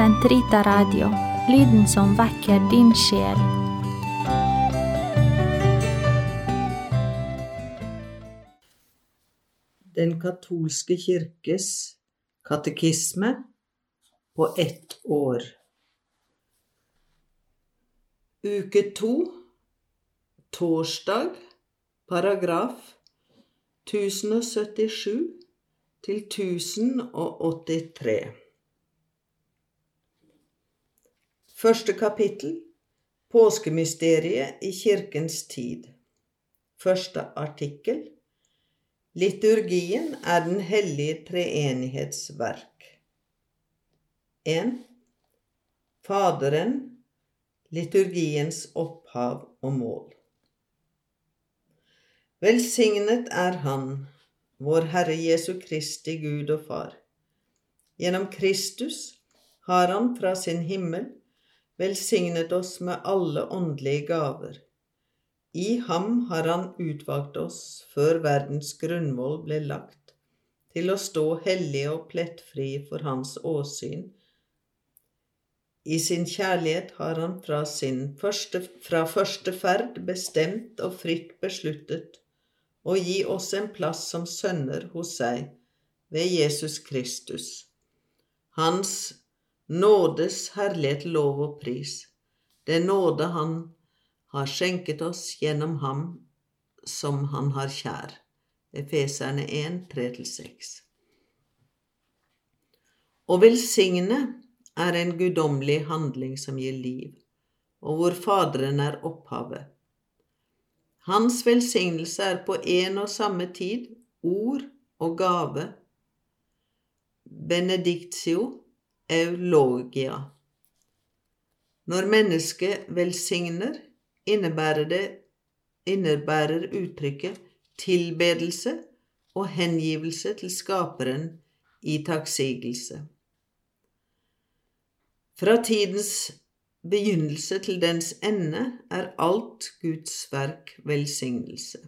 Sentrita Radio, lyden som vekker din sjel. Den katolske kirkes katekisme på ett år. Uke to, torsdag, paragraf 1077 til 1083. Første kapittel Påskemysteriet i kirkens tid. Første artikkel Liturgien er Den hellige treenighets verk. 1. Faderen liturgiens opphav og mål. Velsignet er Han, vår Herre Jesu Kristi Gud og Far. Gjennom Kristus har Han fra sin himmel velsignet oss med alle åndelige gaver. I ham har Han utvalgt oss før verdens grunnvoll ble lagt, til å stå hellige og plettfrie for Hans åsyn. I sin kjærlighet har Han fra, sin første, fra første ferd bestemt og fritt besluttet å gi oss en plass som sønner hos seg ved Jesus Kristus. Hans nådes herlighet, lov og pris, det nåde Han har skjenket oss gjennom Ham som Han har kjær. Efeserne 1, 3-6. Å velsigne er en guddommelig handling som gir liv, og hvor Faderen er opphavet. Hans velsignelse er på en og samme tid ord og gave, benedictio eulogia. Når mennesket velsigner, innebærer det innebærer uttrykket tilbedelse og hengivelse til Skaperen i takksigelse. Fra tidens begynnelse til dens ende er alt Guds verk velsignelse.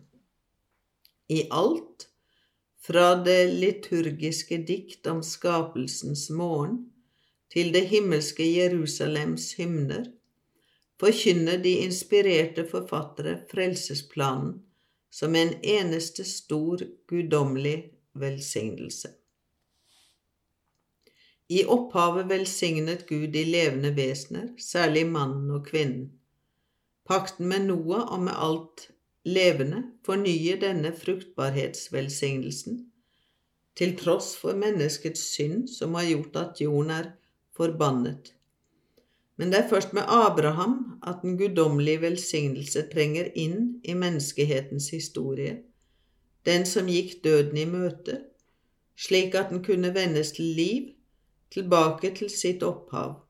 I alt, fra det liturgiske dikt om skapelsens morgen til det himmelske Jerusalems hymner, forkynner de inspirerte forfattere frelsesplanen som en eneste stor guddommelig velsignelse. I opphavet velsignet Gud de levende vesener, særlig mannen og kvinnen. Pakten med Noah og med alt levende fornyer denne fruktbarhetsvelsignelsen, til tross for menneskets synd som har gjort at jorden er forbannet. Men det er først med Abraham at den guddommelige velsignelse trenger inn i menneskehetens historie, den som gikk døden i møte, slik at den kunne vendes til liv, tilbake til sitt opphav,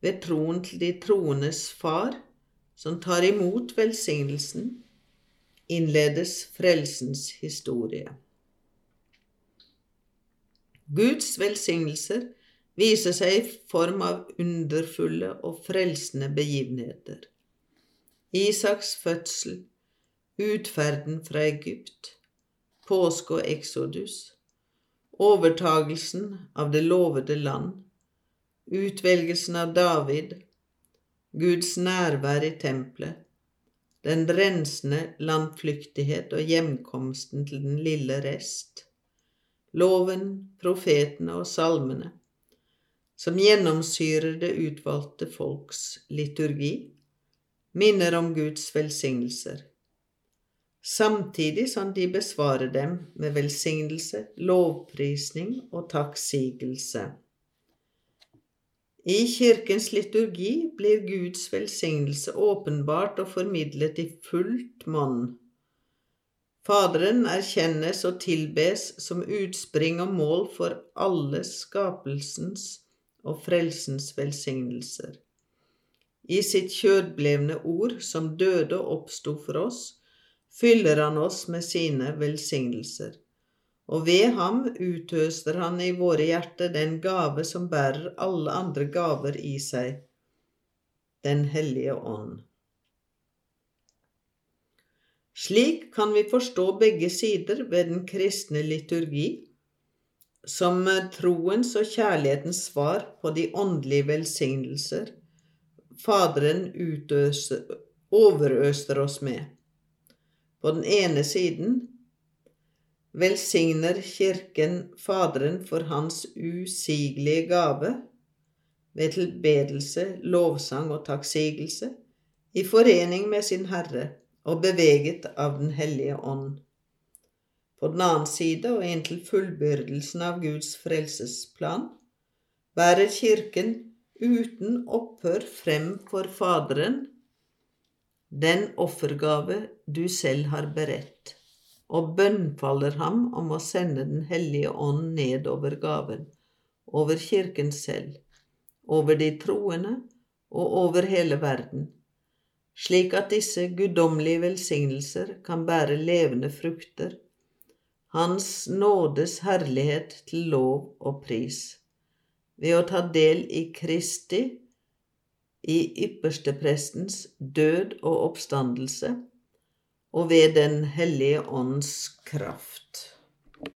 ved troen til de troendes far, som tar imot velsignelsen, innledes frelsens historie. Guds velsignelser viser seg i form av underfulle og frelsende begivenheter. Isaks fødsel, utferden fra Egypt, påske og eksodus, overtagelsen av det lovede land, utvelgelsen av David, Guds nærvær i tempelet, den rensende landflyktighet og hjemkomsten til den lille rest, loven, profetene og salmene, som gjennomsyrer det utvalgte folks liturgi, minner om Guds velsignelser, samtidig som de besvarer dem med velsignelse, lovprisning og takksigelse. I kirkens liturgi blir Guds velsignelse åpenbart og formidlet i fullt monn. Faderen erkjennes og tilbes som utspring og mål for alle skapelsens og frelsens velsignelser. I sitt kjødblevne ord, som døde og oppsto for oss, fyller han oss med sine velsignelser, og ved ham utøster han i våre hjerter den gave som bærer alle andre gaver i seg, Den hellige ånd. Slik kan vi forstå begge sider ved den kristne liturgi, som troens og kjærlighetens svar på de åndelige velsignelser Faderen utøser, overøser oss med. På den ene siden velsigner Kirken Faderen for hans usigelige gave ved tilbedelse, lovsang og takksigelse, i forening med sin Herre og beveget av Den hellige ånd. På den annen side, og inntil fullbyrdelsen av Guds frelsesplan, bærer Kirken uten opphør frem for Faderen den offergave du selv har beredt, og bønnfaller ham om å sende Den hellige ånd ned over gaven, over Kirken selv, over de troende og over hele verden, slik at disse guddommelige velsignelser kan bære levende frukter hans nådes herlighet til lov og pris, ved å ta del i Kristi, i yppersteprestens død og oppstandelse, og ved Den hellige ånds kraft.